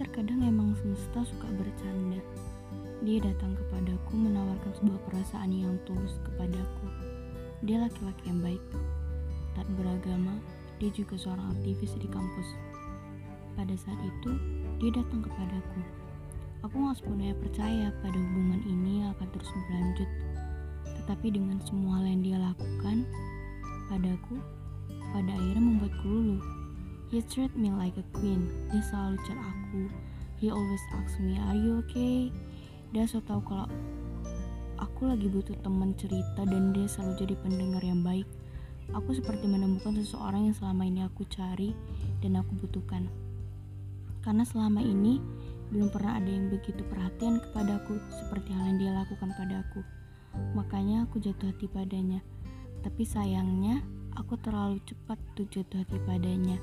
terkadang emang semesta suka bercanda. Dia datang kepadaku menawarkan sebuah perasaan yang tulus kepadaku. Dia laki-laki yang baik, tak beragama, dia juga seorang aktivis di kampus. Pada saat itu, dia datang kepadaku. Aku gak sepenuhnya percaya pada hubungan ini akan terus berlanjut. Tetapi dengan semua yang dia lakukan, padaku, pada akhirnya membuatku luluh. He treat me like a queen. Dia selalu chat aku. He always asks me, are you okay? Dia so tau kalau aku lagi butuh teman cerita dan dia selalu jadi pendengar yang baik. Aku seperti menemukan seseorang yang selama ini aku cari dan aku butuhkan. Karena selama ini belum pernah ada yang begitu perhatian kepadaku seperti hal yang dia lakukan padaku. Makanya aku jatuh hati padanya. Tapi sayangnya aku terlalu cepat untuk jatuh hati padanya.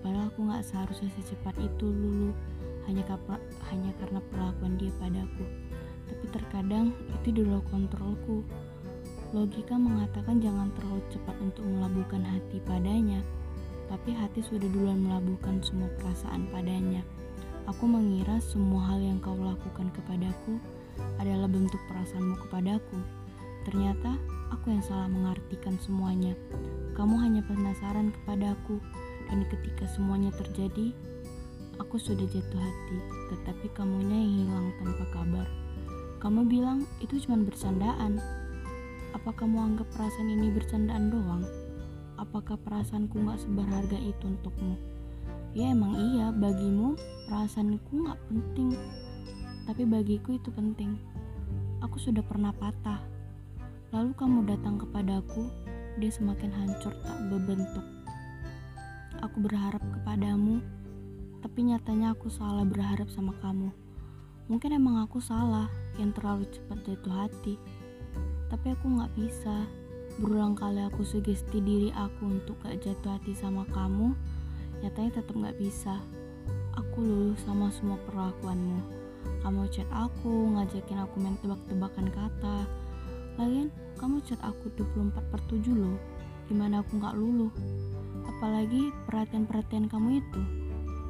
Padahal aku gak seharusnya secepat itu lulu hanya, hanya karena perlakuan dia padaku. Tapi terkadang itu di luar kontrolku. Logika mengatakan jangan terlalu cepat untuk melabuhkan hati padanya, tapi hati sudah duluan melabuhkan semua perasaan padanya. Aku mengira semua hal yang kau lakukan kepadaku adalah bentuk perasaanmu kepadaku. Ternyata aku yang salah mengartikan semuanya. Kamu hanya penasaran kepadaku, dan ketika semuanya terjadi, aku sudah jatuh hati, tetapi kamunya yang hilang tanpa kabar. Kamu bilang itu cuma bercandaan, apa kamu anggap perasaan ini bercandaan doang? Apakah perasaanku gak seberharga itu untukmu? Ya emang iya, bagimu perasaanku gak penting. Tapi bagiku itu penting. Aku sudah pernah patah. Lalu kamu datang kepadaku, dia semakin hancur tak berbentuk. Aku berharap kepadamu, tapi nyatanya aku salah berharap sama kamu. Mungkin emang aku salah yang terlalu cepat jatuh hati tapi aku gak bisa. Berulang kali aku sugesti diri aku untuk gak jatuh hati sama kamu, nyatanya tetap gak bisa. Aku luluh sama semua perlakuanmu. Kamu chat aku, ngajakin aku main tebak-tebakan kata. Lagian, kamu chat aku 24 per 7 loh. Gimana aku gak luluh? Apalagi perhatian-perhatian kamu itu.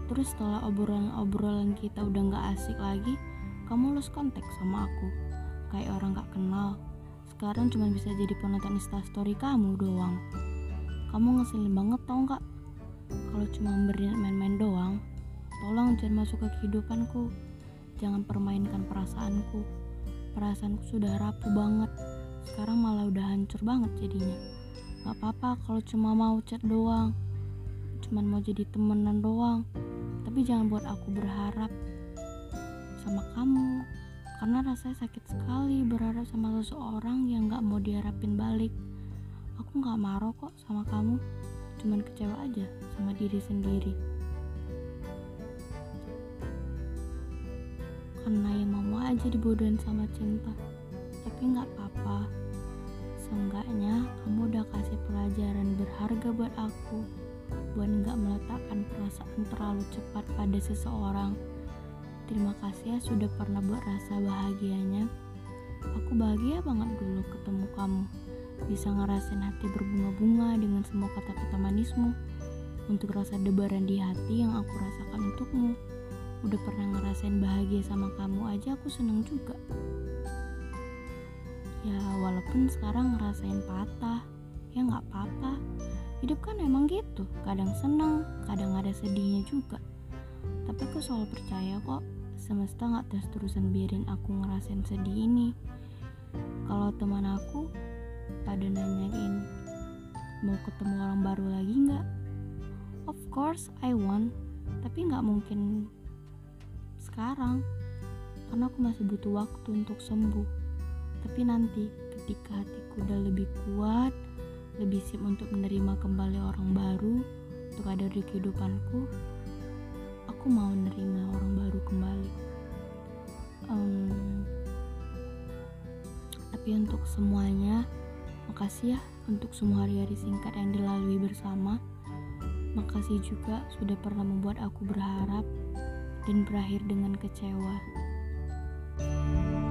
Terus setelah obrolan-obrolan kita udah gak asik lagi, kamu lulus kontak sama aku. Kayak orang gak kenal. Sekarang cuma bisa jadi penonton instastory kamu doang. Kamu ngeselin banget tau gak kalau cuma beri main-main doang tolong jangan masuk ke kehidupanku. Jangan permainkan perasaanku. Perasaanku sudah rapuh banget. Sekarang malah udah hancur banget jadinya gak apa-apa kalau cuma mau chat doang. Cuman mau jadi temenan doang. Tapi jangan buat aku berharap sama kamu. Karena rasanya sakit sekali berharap sama seseorang yang gak mau diharapin balik. Aku gak marah kok sama kamu. Cuman kecewa aja sama diri sendiri. Karena yang mau aja dibodohin sama cinta. Tapi gak apa-apa seenggaknya kamu udah kasih pelajaran berharga buat aku buat gak meletakkan perasaan terlalu cepat pada seseorang Terima kasih ya sudah pernah buat rasa bahagianya. Aku bahagia banget dulu ketemu kamu. Bisa ngerasain hati berbunga-bunga dengan semua kata-kata manismu. Untuk rasa debaran di hati yang aku rasakan untukmu. Udah pernah ngerasain bahagia sama kamu aja aku seneng juga. Ya walaupun sekarang ngerasain patah, ya nggak apa-apa. Hidup kan emang gitu, kadang seneng, kadang ada sedihnya juga. Tapi aku selalu percaya kok semesta gak terus-terusan biarin aku ngerasain sedih ini kalau teman aku pada nanyain mau ketemu orang baru lagi nggak of course I want tapi nggak mungkin sekarang karena aku masih butuh waktu untuk sembuh tapi nanti ketika hatiku udah lebih kuat lebih siap untuk menerima kembali orang baru untuk ada di kehidupanku aku mau nerima orang baru kembali. Um, tapi untuk semuanya makasih ya untuk semua hari-hari singkat yang dilalui bersama. Makasih juga sudah pernah membuat aku berharap dan berakhir dengan kecewa. thank you